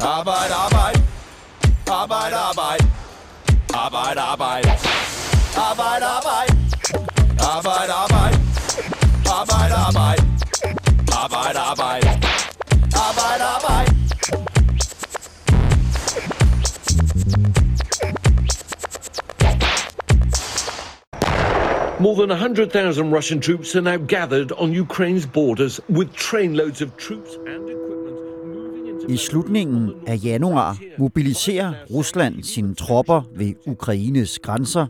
Arbejde, arbejde. Arbejde, arbejde. Arbejde, arbejde. Arbejde, arbejde. Arbejde, arbejde. Arbejde, arbejde. Arbejde, arbejde. Arbejde, arbejde. More than 100,000 Russian troops are now gathered on Ukraine's borders with trainloads of troops and equipment moving into i slutningen af januar mobiliserer Rusland sine tropper ved Ukraines grænser.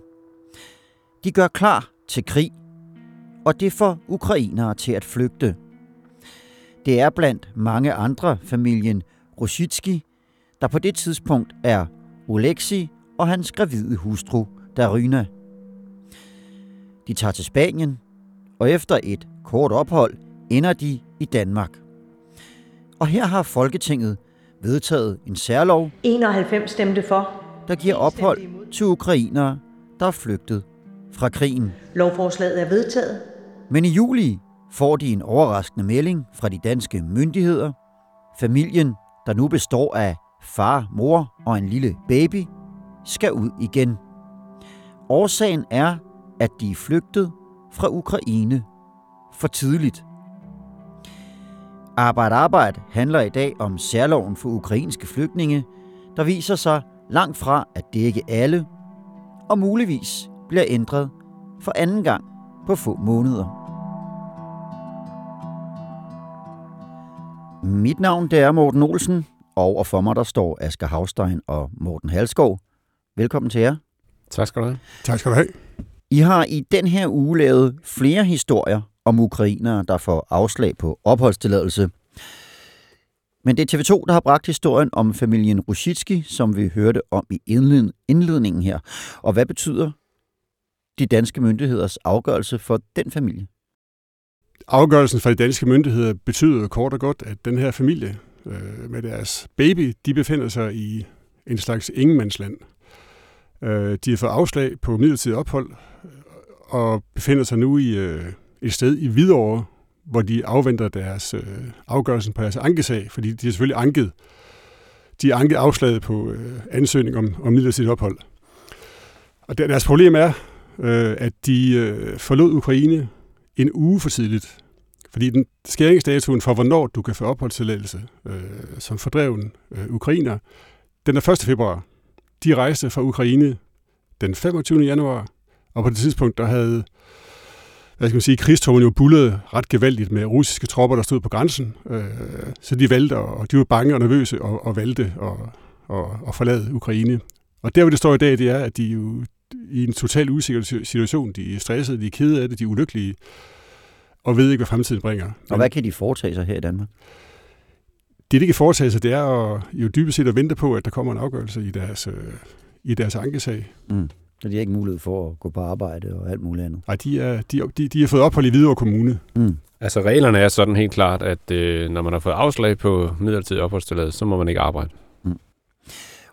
De gør klar til krig, og det får ukrainere til at flygte. Det er blandt mange andre familien Rositski, der på det tidspunkt er Oleksi og hans gravide hustru Daryna. De tager til Spanien, og efter et kort ophold ender de i Danmark. Og her har Folketinget vedtaget en særlov, 91 stemte for. der giver ophold til ukrainere, der er flygtet fra krigen. Lovforslaget er vedtaget. Men i juli får de en overraskende melding fra de danske myndigheder. Familien, der nu består af far, mor og en lille baby, skal ud igen. Årsagen er, at de er flygtet fra Ukraine for tidligt. Arbejde Arbejde handler i dag om særloven for ukrainske flygtninge, der viser sig langt fra at dække alle, og muligvis bliver ændret for anden gang på få måneder. Mit navn det er Morten Olsen, og overfor mig der står Asger Havstein og Morten Halskov. Velkommen til jer. Tak skal du have. Tak skal du have. I har i den her uge lavet flere historier om ukrainere, der får afslag på opholdstilladelse. Men det er TV2, der har bragt historien om familien Rusitski, som vi hørte om i indledningen her. Og hvad betyder de danske myndigheders afgørelse for den familie? Afgørelsen fra de danske myndigheder betyder kort og godt, at den her familie øh, med deres baby, de befinder sig i en slags ingenmandsland. Øh, de har fået afslag på midlertidigt ophold øh, og befinder sig nu i øh, et sted i Hvidovre, hvor de afventer deres øh, afgørelsen på deres ankesag, fordi de er selvfølgelig anket, de er anket afslaget på øh, ansøgning om, om midlertidigt ophold. Og der, deres problem er, øh, at de øh, forlod Ukraine en uge for tidligt. Fordi den skæringsdatoen for, hvornår du kan få opholdstilladelse øh, som fordreven øh, ukrainer, den er 1. februar. De rejste fra Ukraine den 25. januar, og på det tidspunkt, der havde hvad skal man sige, krigstogen jo bullet ret gevaldigt med russiske tropper, der stod på grænsen. Øh, så de valgte, og de var bange og nervøse, og, og valgte at, og, og forlade Ukraine. Og der, hvor det står i dag, det er, at de jo i en total usikker situation. De er stressede, de er kede af det, de er ulykkelige, og ved ikke, hvad fremtiden bringer. Og hvad kan de foretage sig her i Danmark? Det, de kan foretage sig, det er at, jo dybest set at vente på, at der kommer en afgørelse i deres, øh, i deres ankesag. Mm. Så de har ikke mulighed for at gå på arbejde og alt muligt andet. Nej, de, er, de, de, de har fået ophold i Hvidovre Kommune. Mm. Altså reglerne er sådan helt klart, at øh, når man har fået afslag på midlertidig opholdstilladelse, så må man ikke arbejde.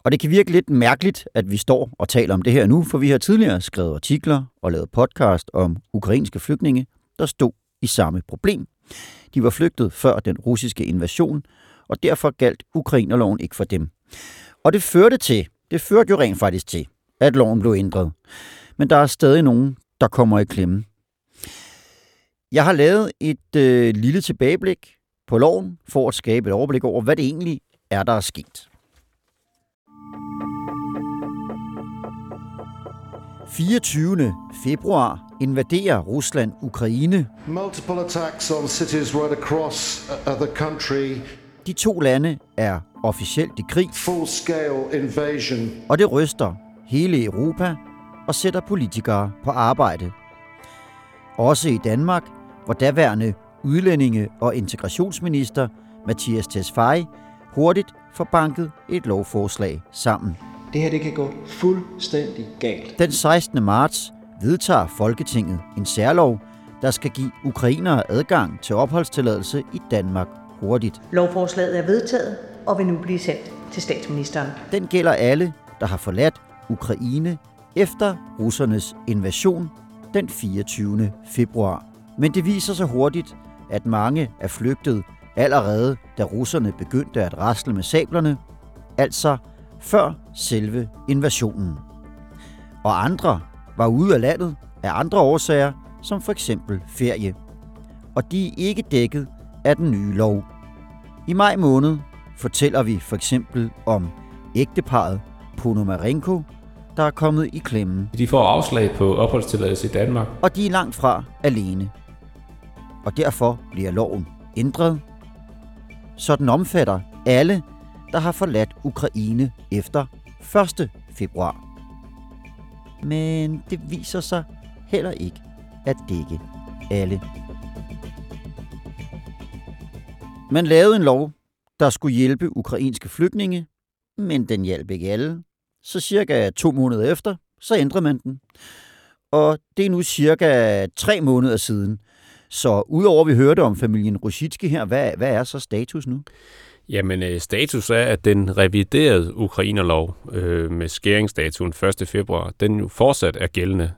Og det kan virke lidt mærkeligt, at vi står og taler om det her nu, for vi har tidligere skrevet artikler og lavet podcast om ukrainske flygtninge, der stod i samme problem. De var flygtet før den russiske invasion, og derfor galt ukrainerloven ikke for dem. Og det førte til, det førte jo rent faktisk til, at loven blev ændret. Men der er stadig nogen, der kommer i klemme. Jeg har lavet et øh, lille tilbageblik på loven, for at skabe et overblik over, hvad det egentlig er, der er sket. 24. februar invaderer Rusland Ukraine. Multiple attacks on cities right across uh, the country, De to lande er officielt i krig, full scale invasion. og det ryster hele Europa og sætter politikere på arbejde. Også i Danmark, hvor daværende udlændinge- og integrationsminister Mathias Tesfaye hurtigt får banket et lovforslag sammen. Det her det kan gå fuldstændig galt. Den 16. marts vedtager Folketinget en særlov, der skal give ukrainere adgang til opholdstilladelse i Danmark hurtigt. Lovforslaget er vedtaget og vil nu blive sendt til statsministeren. Den gælder alle, der har forladt Ukraine efter russernes invasion den 24. februar. Men det viser sig hurtigt, at mange er flygtet allerede, da russerne begyndte at rasle med sablerne, altså før selve invasionen. Og andre var ude af landet af andre årsager, som for eksempel ferie. Og de er ikke dækket af den nye lov. I maj måned fortæller vi for eksempel om ægteparet Ponomarenko, der er kommet i klemme. De får afslag på opholdstilladelse i Danmark. Og de er langt fra alene. Og derfor bliver loven ændret, så den omfatter alle, der har forladt Ukraine efter 1. februar. Men det viser sig heller ikke at dække alle. Man lavede en lov, der skulle hjælpe ukrainske flygtninge, men den hjalp ikke alle. Så cirka to måneder efter, så ændrede man den. Og det er nu cirka tre måneder siden. Så udover at vi hørte om familien Rusitski her, hvad, hvad er så status nu? Jamen, øh, status er, at den reviderede Ukrainerlov øh, med skæringsdatoen 1. februar, den jo fortsat er gældende.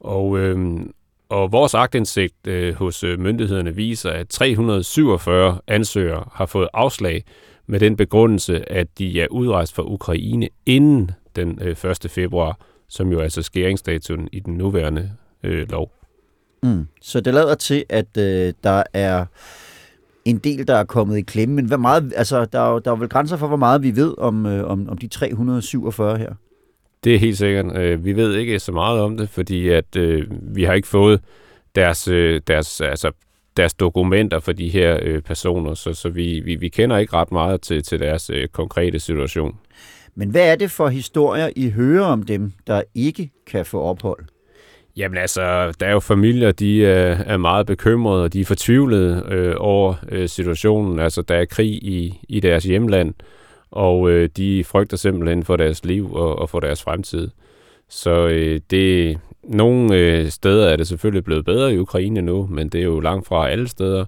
Og, øh, og vores agtindsigt øh, hos øh, myndighederne viser, at 347 ansøgere har fået afslag med den begrundelse, at de er udrejst fra Ukraine inden den øh, 1. februar, som jo er altså skæringsdatuen i den nuværende øh, lov. Mm. Så det lader til, at øh, der er en del, der er kommet i klemme. Men hvad meget, altså, der, er der er vel grænser for, hvor meget vi ved om, øh, om, om de 347 her? Det er helt sikkert. Øh, vi ved ikke så meget om det, fordi at øh, vi har ikke fået deres, øh, deres, altså, deres dokumenter for de her øh, personer, så, så vi, vi, vi kender ikke ret meget til, til deres øh, konkrete situation. Men hvad er det for historier, I hører om dem, der ikke kan få ophold? Jamen altså, der er jo familier, de er, er meget bekymrede, og de er fortvivlede øh, over øh, situationen. Altså, der er krig i, i deres hjemland, og øh, de frygter simpelthen for deres liv og, og for deres fremtid. Så øh, det, nogle øh, steder er det selvfølgelig blevet bedre i Ukraine nu, men det er jo langt fra alle steder.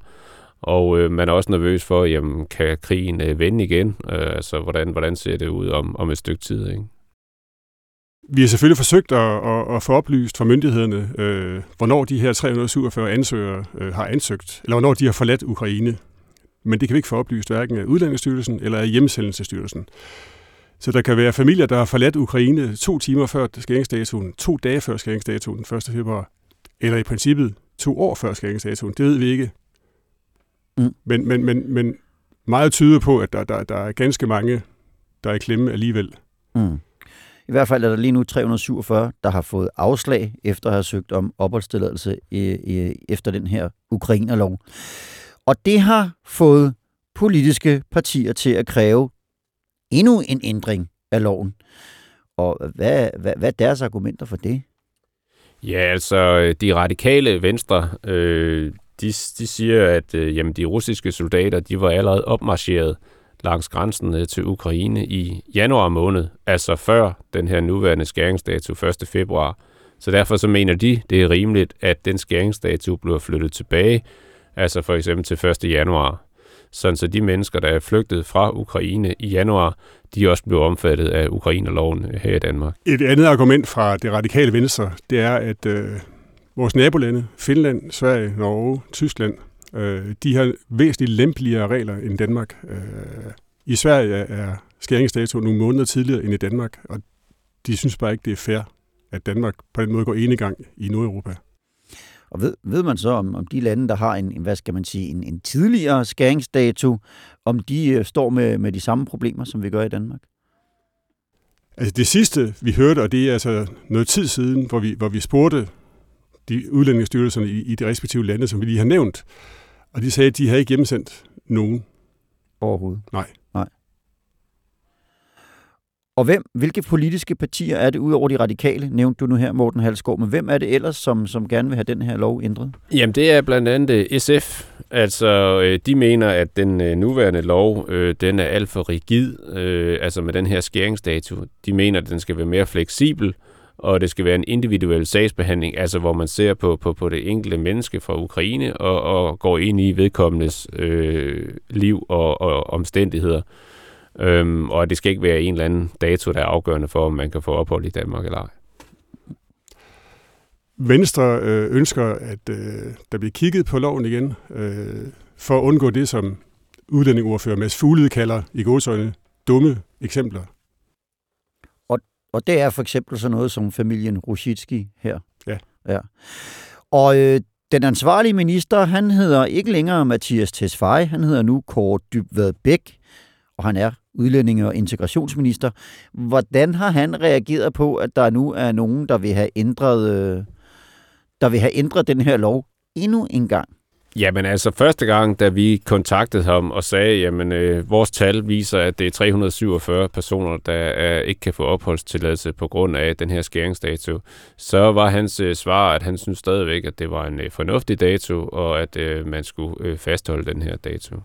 Og øh, man er også nervøs for, jamen, kan krigen øh, vende igen? Øh, altså, hvordan, hvordan ser det ud om, om et stykke tid? Ikke? Vi har selvfølgelig forsøgt at, at, at få oplyst fra myndighederne, øh, hvornår de her 347 ansøgere øh, har ansøgt, eller hvornår de har forladt Ukraine. Men det kan vi ikke få oplyst hverken af Udlændingsstyrelsen eller af Hjemmesendelsestyrelsen. Så der kan være familier, der har forladt Ukraine to timer før skæringsdatoen, to dage før skæringsdatoen, den 1. februar, eller i princippet to år før skæringsdatoen. Det ved vi ikke. Mm. Men, men, men, men meget tyder på, at der, der, der er ganske mange, der er i klemme alligevel. Mm. I hvert fald er der lige nu 347, der har fået afslag efter at have søgt om opholdstilladelse efter den her ukrainerlov. Og det har fået politiske partier til at kræve endnu en ændring af loven. Og hvad, hvad, hvad er deres argumenter for det? Ja, altså de radikale venstre, øh, de, de siger, at øh, jamen, de russiske soldater, de var allerede opmarcheret langs grænsen øh, til Ukraine i januar måned, altså før den her nuværende skæringsdato 1. februar. Så derfor så mener de, det er rimeligt, at den skæringsdato bliver flyttet tilbage, altså for eksempel til 1. januar. Sådan så de mennesker, der er flygtet fra Ukraine i januar, de også blev omfattet af Ukrainerloven øh, her i Danmark. Et andet argument fra det radikale venstre, det er, at øh, vores nabolande, Finland, Sverige, Norge, Tyskland, Øh, de har væsentligt lempeligere regler end Danmark. Øh, I Sverige er skæringsdato nogle måneder tidligere end i Danmark, og de synes bare ikke, det er fair, at Danmark på den måde går enegang i Nordeuropa. Og ved, ved man så, om, om de lande, der har en, hvad skal man sige, en, en tidligere skæringsdato, om de øh, står med, med de samme problemer, som vi gør i Danmark? Altså det sidste, vi hørte, og det er altså noget tid siden, hvor vi, hvor vi spurgte de udlændingsstyrelserne i, i de respektive lande, som vi lige har nævnt, og de sagde, at de havde ikke hjemsendt nogen. Overhovedet? Nej. Og hvem, hvilke politiske partier er det, udover de radikale, nævnte du nu her, Morten Halsgaard, men hvem er det ellers, som, som gerne vil have den her lov ændret? Jamen, det er blandt andet øh, SF. Altså, øh, de mener, at den øh, nuværende lov, den er alt for rigid, altså med den her skæringsdato. De mener, at den skal være mere fleksibel, og det skal være en individuel sagsbehandling, altså hvor man ser på, på, på det enkelte menneske fra Ukraine og, og går ind i vedkommendes øh, liv og, og omstændigheder. Øhm, og det skal ikke være en eller anden dato, der er afgørende for, om man kan få ophold i Danmark eller ej. Venstre øh, ønsker, at øh, der bliver kigget på loven igen, øh, for at undgå det, som udlændingordfører Mads Fuglede kalder i godsøjne dumme eksempler. Og, og det er for eksempel sådan noget som familien Rusitski her. Ja. ja. Og øh, den ansvarlige minister, han hedder ikke længere Mathias Tesfaye, han hedder nu Kåre Dybvad Bæk, og han er udlændinge- og integrationsminister. Hvordan har han reageret på, at der nu er nogen, der vil have ændret, øh, der vil have ændret den her lov endnu en gang? Jamen altså, første gang, da vi kontaktede ham og sagde, jamen øh, vores tal viser, at det er 347 personer, der er, ikke kan få opholdstilladelse på grund af den her skæringsdato, så var hans øh, svar, at han synes stadigvæk, at det var en øh, fornuftig dato, og at øh, man skulle øh, fastholde den her dato.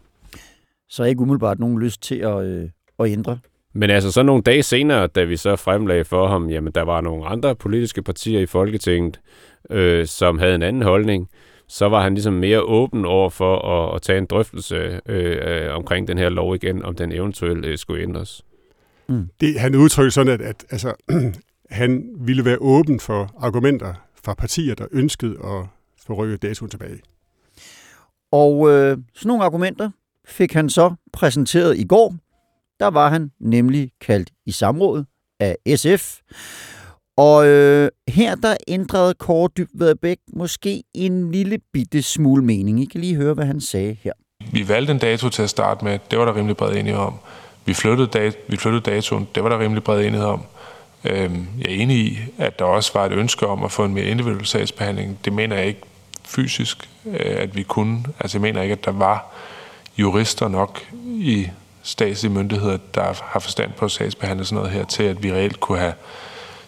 Så er ikke umiddelbart nogen lyst til at, øh, at ændre? Men altså så nogle dage senere, da vi så fremlagde for ham, jamen der var nogle andre politiske partier i Folketinget, øh, som havde en anden holdning, så var han ligesom mere åben over for at, at tage en drøftelse øh, omkring den her lov igen, om den eventuelt øh, skulle ændres. Mm. Det, han udtrykker sådan, at, at altså, han ville være åben for argumenter fra partier, der ønskede at få rykket datoen tilbage. Og øh, sådan nogle argumenter fik han så præsenteret i går. Der var han nemlig kaldt i samråd af SF. Og øh, her der ændrede Kåre Dybvad Bæk måske en lille bitte smule mening. I kan lige høre, hvad han sagde her. Vi valgte en dato til at starte med. Det var der rimelig bred enighed om. Vi flyttede, dat- vi flyttede datoen. Det var der rimelig bred enighed om. Øhm, jeg er enig i, at der også var et ønske om at få en mere individuel sagsbehandling. Det mener jeg ikke fysisk, øh, at vi kunne. Altså jeg mener ikke, at der var jurister nok i statslige myndigheder, der har forstand på at sagsbehandle sådan noget her, til at vi reelt kunne have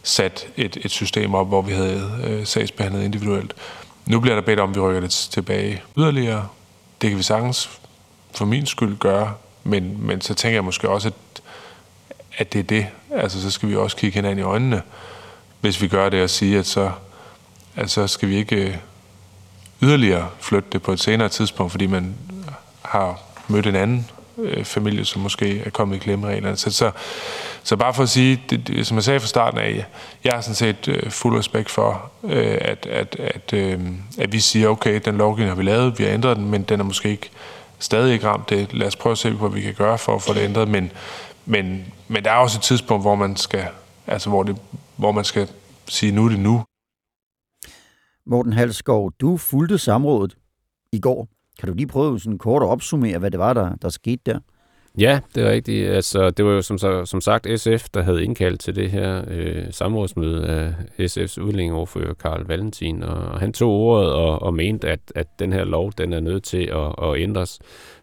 sat et, et system op, hvor vi havde øh, sagsbehandlet individuelt. Nu bliver der bedt om, at vi rykker det tilbage yderligere. Det kan vi sagtens for min skyld gøre, men, men så tænker jeg måske også, at, at det er det. Altså, så skal vi også kigge hinanden i øjnene, hvis vi gør det og sige, at så, at så skal vi ikke øh, yderligere flytte det på et senere tidspunkt, fordi man har mødt en anden øh, familie, som måske er kommet i klemmereglerne. Så, så, så bare for at sige, det, det, som jeg sagde fra starten af, jeg har sådan set øh, fuld respekt for, øh, at, at, at, øh, at vi siger, okay, den lovgivning har vi lavet, vi har ændret den, men den er måske ikke stadig ikke ramt det. Lad os prøve at se, hvad vi kan gøre for at få det ændret, men, men, men der er også et tidspunkt, hvor man skal, altså hvor, det, hvor man skal sige, nu er det nu. Morten Halskov, du fulgte samrådet i går. Kan du lige prøve sådan kort at opsummere, hvad det var, der, der skete der? Ja, det er rigtigt. Altså, det var jo som, som sagt SF, der havde indkaldt til det her øh, samrådsmøde af SF's udlændingeoverfører Karl Valentin, og han tog ordet og, og mente, at, at den her lov, den er nødt til at, at ændres.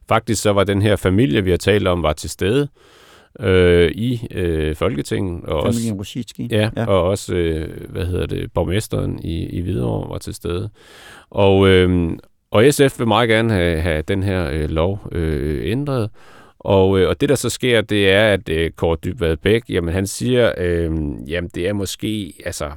Faktisk så var den her familie, vi har talt om, var til stede øh, i øh, Folketinget. Og Familien Rosicki. Ja, ja, og også, øh, hvad hedder det, borgmesteren i, i Hvidovre var til stede. Og, øh, og SF vil meget gerne have, have den her øh, lov øh, ændret, og, øh, og det, der så sker, det er, at øh, Kåre Dybvad Bæk, jamen han siger, øh, jamen det er måske, altså,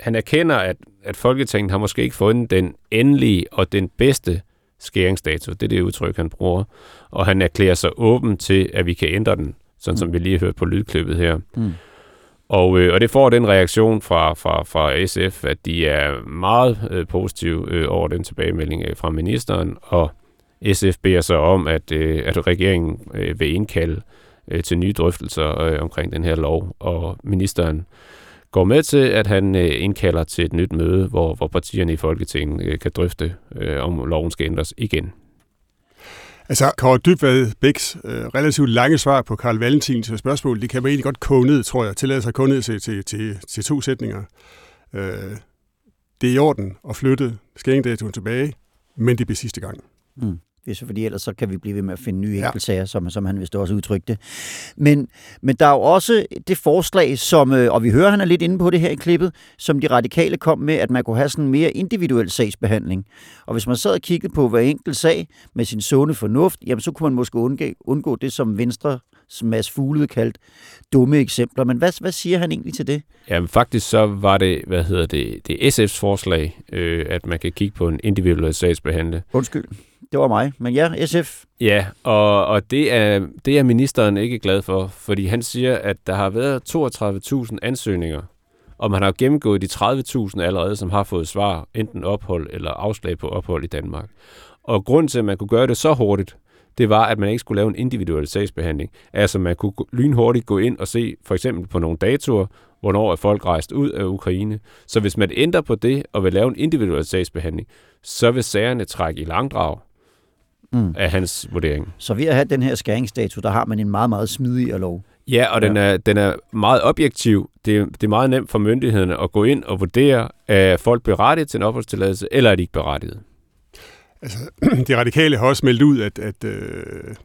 han erkender, at, at Folketinget har måske ikke fundet den endelige og den bedste skæringsdato. Det er det udtryk, han bruger. Og han erklærer sig åben til, at vi kan ændre den, sådan mm. som vi lige har hørt på lydklippet her. Mm. Og, øh, og det får den reaktion fra, fra, fra SF, at de er meget øh, positive øh, over den tilbagemelding øh, fra ministeren, og SF beder så om, at, øh, at regeringen øh, vil indkalde øh, til nye drøftelser øh, omkring den her lov, og ministeren går med til, at han øh, indkalder til et nyt møde, hvor, hvor partierne i Folketinget øh, kan drøfte, øh, om loven skal ændres igen. Altså, Kåre Dybvad Bæks øh, relativt lange svar på Karl Valentins spørgsmål, det kan man egentlig godt koge ned, tror jeg, tillade sig at koge ned til, til, til, til to sætninger. Øh, det er i orden at flytte skæringdatoen tilbage, men det bliver sidste gang. Mm. Hvis, fordi ellers så kan vi blive ved med at finde nye enkeltsager, ja. som, som han vist også udtrykte. Men, men der er jo også det forslag, som, øh, og vi hører, han er lidt inde på det her i klippet, som de radikale kom med, at man kunne have sådan en mere individuel sagsbehandling. Og hvis man sad og kiggede på hver enkelt sag med sin sunde fornuft, jamen så kunne man måske undgå, undgå det, som Venstre Mads Fuglede kaldt dumme eksempler. Men hvad, hvad siger han egentlig til det? Jamen faktisk så var det, hvad hedder det, det er SF's forslag, øh, at man kan kigge på en individuel sagsbehandling. Undskyld det var mig. Men ja, SF. Ja, og, og det, er, det er ministeren ikke glad for, fordi han siger, at der har været 32.000 ansøgninger, og man har gennemgået de 30.000 allerede, som har fået svar, enten ophold eller afslag på ophold i Danmark. Og grund til, at man kunne gøre det så hurtigt, det var, at man ikke skulle lave en individuel sagsbehandling. Altså man kunne lynhurtigt gå ind og se for eksempel på nogle datoer, hvornår er folk rejst ud af Ukraine. Så hvis man ændrer på det og vil lave en individuel sagsbehandling, så vil sagerne trække i langdrag mm. af hans vurdering. Så ved at have den her skæringsdato, der har man en meget, meget smidig lov. Ja, og ja. Den, er, den er meget objektiv. Det, det er meget nemt for myndighederne at gå ind og vurdere, er folk berettiget til en opholdstilladelse, eller er de ikke berettiget? Altså, de radikale har også meldt ud, at, at, øh,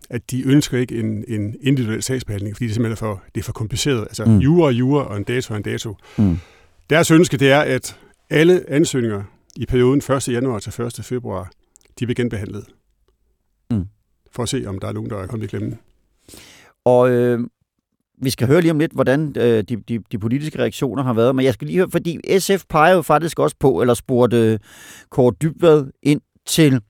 at de ønsker ikke en, en individuel sagsbehandling, fordi det simpelthen er for, det er for kompliceret. Altså, mm. jura og jura, og en dato og en dato. Mm. Deres ønske, det er, at alle ansøgninger i perioden 1. januar til 1. februar, de bliver genbehandlet. For at se, om der er nogen, der er kommet i klemme. Og øh, vi skal høre lige om lidt, hvordan øh, de, de, de politiske reaktioner har været, men jeg skal lige høre, fordi SF peger jo faktisk også på, eller spurgte øh, Kåre Dybvad ind til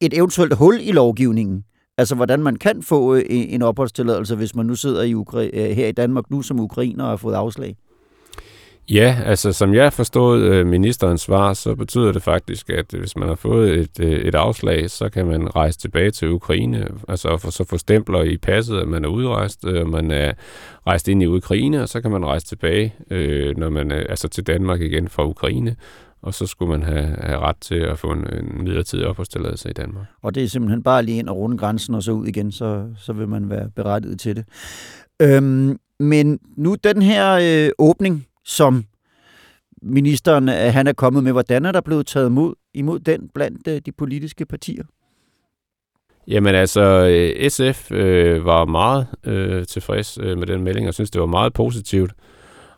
et eventuelt hul i lovgivningen. Altså, hvordan man kan få øh, en opholdstilladelse, hvis man nu sidder i Ukra- øh, her i Danmark nu som ukrainer og har fået afslag. Ja, altså som jeg forstod øh, ministerens svar, så betyder det faktisk, at hvis man har fået et, øh, et afslag, så kan man rejse tilbage til Ukraine, altså for, så få stempler i passet, at man er udrejst, øh, man er rejst ind i Ukraine, og så kan man rejse tilbage, øh, når man altså til Danmark igen fra Ukraine, og så skulle man have, have ret til at få en, en midlertidig opholdstilladelse i Danmark. Og det er simpelthen bare lige ind og runde grænsen og så ud igen, så, så vil man være berettiget til det. Øhm, men nu den her øh, åbning, som ministeren han er kommet med, hvordan er der blevet taget imod, imod den blandt øh, de politiske partier? Jamen altså, øh, SF øh, var meget øh, tilfreds øh, med den melding, og synes, det var meget positivt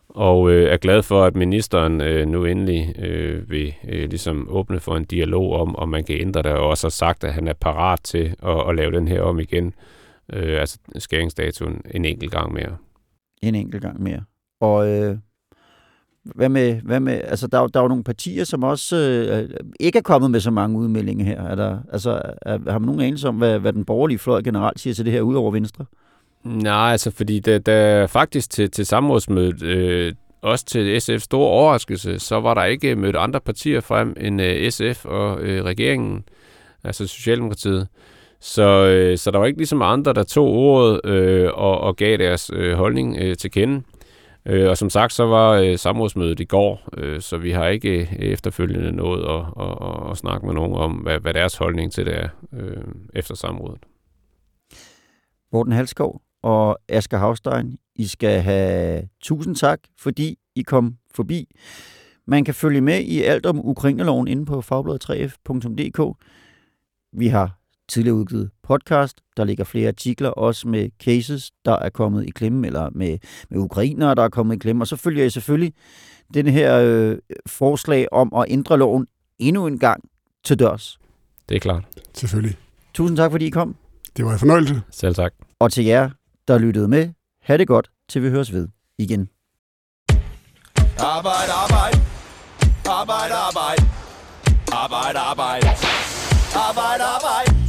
og øh, er glad for, at ministeren øh, nu endelig øh, vil øh, ligesom åbne for en dialog om, om man kan ændre det, og også har sagt, at han er parat til at, at lave den her om igen, øh, altså skæringsdatoen en enkelt gang mere. En enkelt gang mere. Og øh, hvad med, hvad med altså der, der er jo nogle partier, som også øh, ikke er kommet med så mange udmeldinger her. Er der, altså, er, har man nogen anelse om, hvad, hvad den borgerlige fløj generelt siger til det her, udover Venstre? Nej, altså fordi der, der faktisk til, til samrådsmødet, øh, også til SF's store overraskelse, så var der ikke mødt andre partier frem end øh, SF og øh, regeringen, altså Socialdemokratiet. Så, øh, så der var ikke ligesom andre, der tog ordet øh, og, og gav deres øh, holdning øh, til kende. Øh, og som sagt, så var øh, samrådsmødet i går, øh, så vi har ikke øh, efterfølgende nået at, at, at, at snakke med nogen om, hvad, hvad deres holdning til det er øh, efter samrådet. Morten Halskov, og Asger Havstein. I skal have tusind tak, fordi I kom forbi. Man kan følge med i alt om Ukraineloven inde på fagbladet3f.dk. Vi har tidligere udgivet podcast. Der ligger flere artikler, også med cases, der er kommet i klemme, eller med, med ukrainere, der er kommet i klemme. Og så følger jeg selvfølgelig den her øh, forslag om at ændre loven endnu en gang til dørs. Det er klart. Selvfølgelig. Tusind tak, fordi I kom. Det var en fornøjelse. Selv tak. Og til jer, der lyttede med. Ha' det godt, til vi høres ved igen. Arbejde, arbejde. Arbejde, arbejde. Arbejde, arbejde. Arbejde, arbejde.